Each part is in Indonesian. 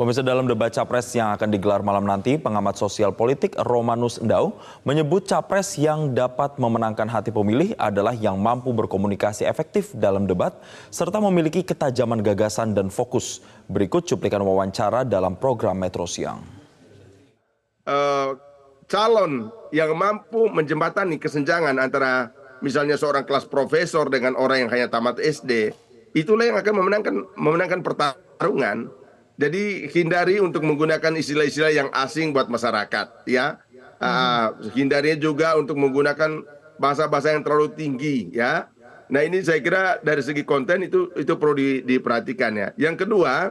Pemirsa dalam debat capres yang akan digelar malam nanti, pengamat sosial politik Romanus Endau menyebut capres yang dapat memenangkan hati pemilih adalah yang mampu berkomunikasi efektif dalam debat serta memiliki ketajaman gagasan dan fokus. Berikut cuplikan wawancara dalam program Metro Siang. Uh, calon yang mampu menjembatani kesenjangan antara misalnya seorang kelas profesor dengan orang yang hanya tamat SD, itulah yang akan memenangkan memenangkan pertarungan jadi hindari untuk menggunakan istilah-istilah yang asing buat masyarakat, ya. Uh, hindari juga untuk menggunakan bahasa-bahasa yang terlalu tinggi, ya. Nah ini saya kira dari segi konten itu itu perlu di, diperhatikan ya. Yang kedua,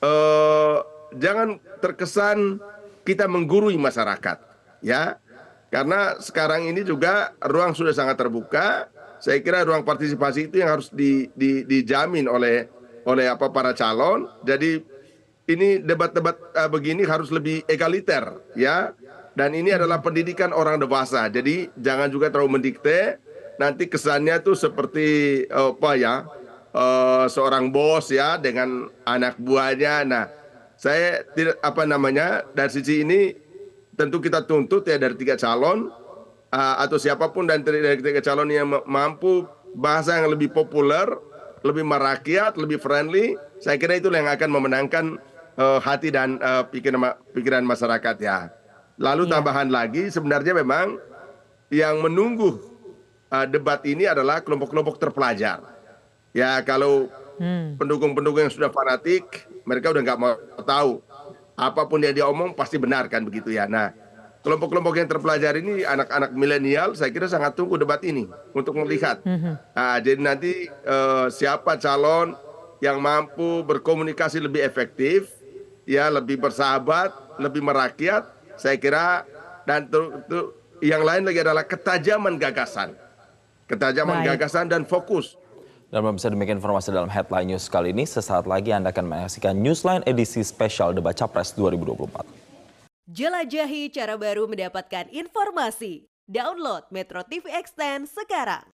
uh, jangan terkesan kita menggurui masyarakat, ya. Karena sekarang ini juga ruang sudah sangat terbuka. Saya kira ruang partisipasi itu yang harus di, di, dijamin oleh oleh apa para calon. Jadi ini debat-debat uh, begini harus lebih egaliter ya. Dan ini adalah pendidikan orang dewasa. Jadi jangan juga terlalu mendikte. Nanti kesannya tuh seperti uh, apa ya uh, seorang bos ya dengan anak buahnya. Nah saya tidak apa namanya dari sisi ini tentu kita tuntut ya dari tiga calon uh, atau siapa pun dan dari tiga calon yang mampu bahasa yang lebih populer lebih merakyat, lebih friendly, saya kira itulah yang akan memenangkan uh, hati dan uh, pikiran pikiran masyarakat ya. Lalu ya. tambahan lagi sebenarnya memang yang menunggu uh, debat ini adalah kelompok-kelompok terpelajar. Ya kalau hmm. pendukung-pendukung yang sudah fanatik, mereka udah nggak mau tahu apa pun yang dia omong pasti benar kan begitu ya. Nah kelompok-kelompok yang terpelajar ini anak-anak milenial saya kira sangat tunggu debat ini untuk melihat. Hmm. Nah, jadi nanti uh, siapa calon yang mampu berkomunikasi lebih efektif ya lebih bersahabat, lebih merakyat, saya kira dan tu, tu, yang lain lagi adalah ketajaman gagasan. Ketajaman Baik. gagasan dan fokus. Dan bisa demikian informasi dalam headline news kali ini. Sesaat lagi Anda akan menyaksikan Newsline edisi spesial debat Capres 2024. Jelajahi cara baru mendapatkan informasi. Download Metro TV Extend sekarang.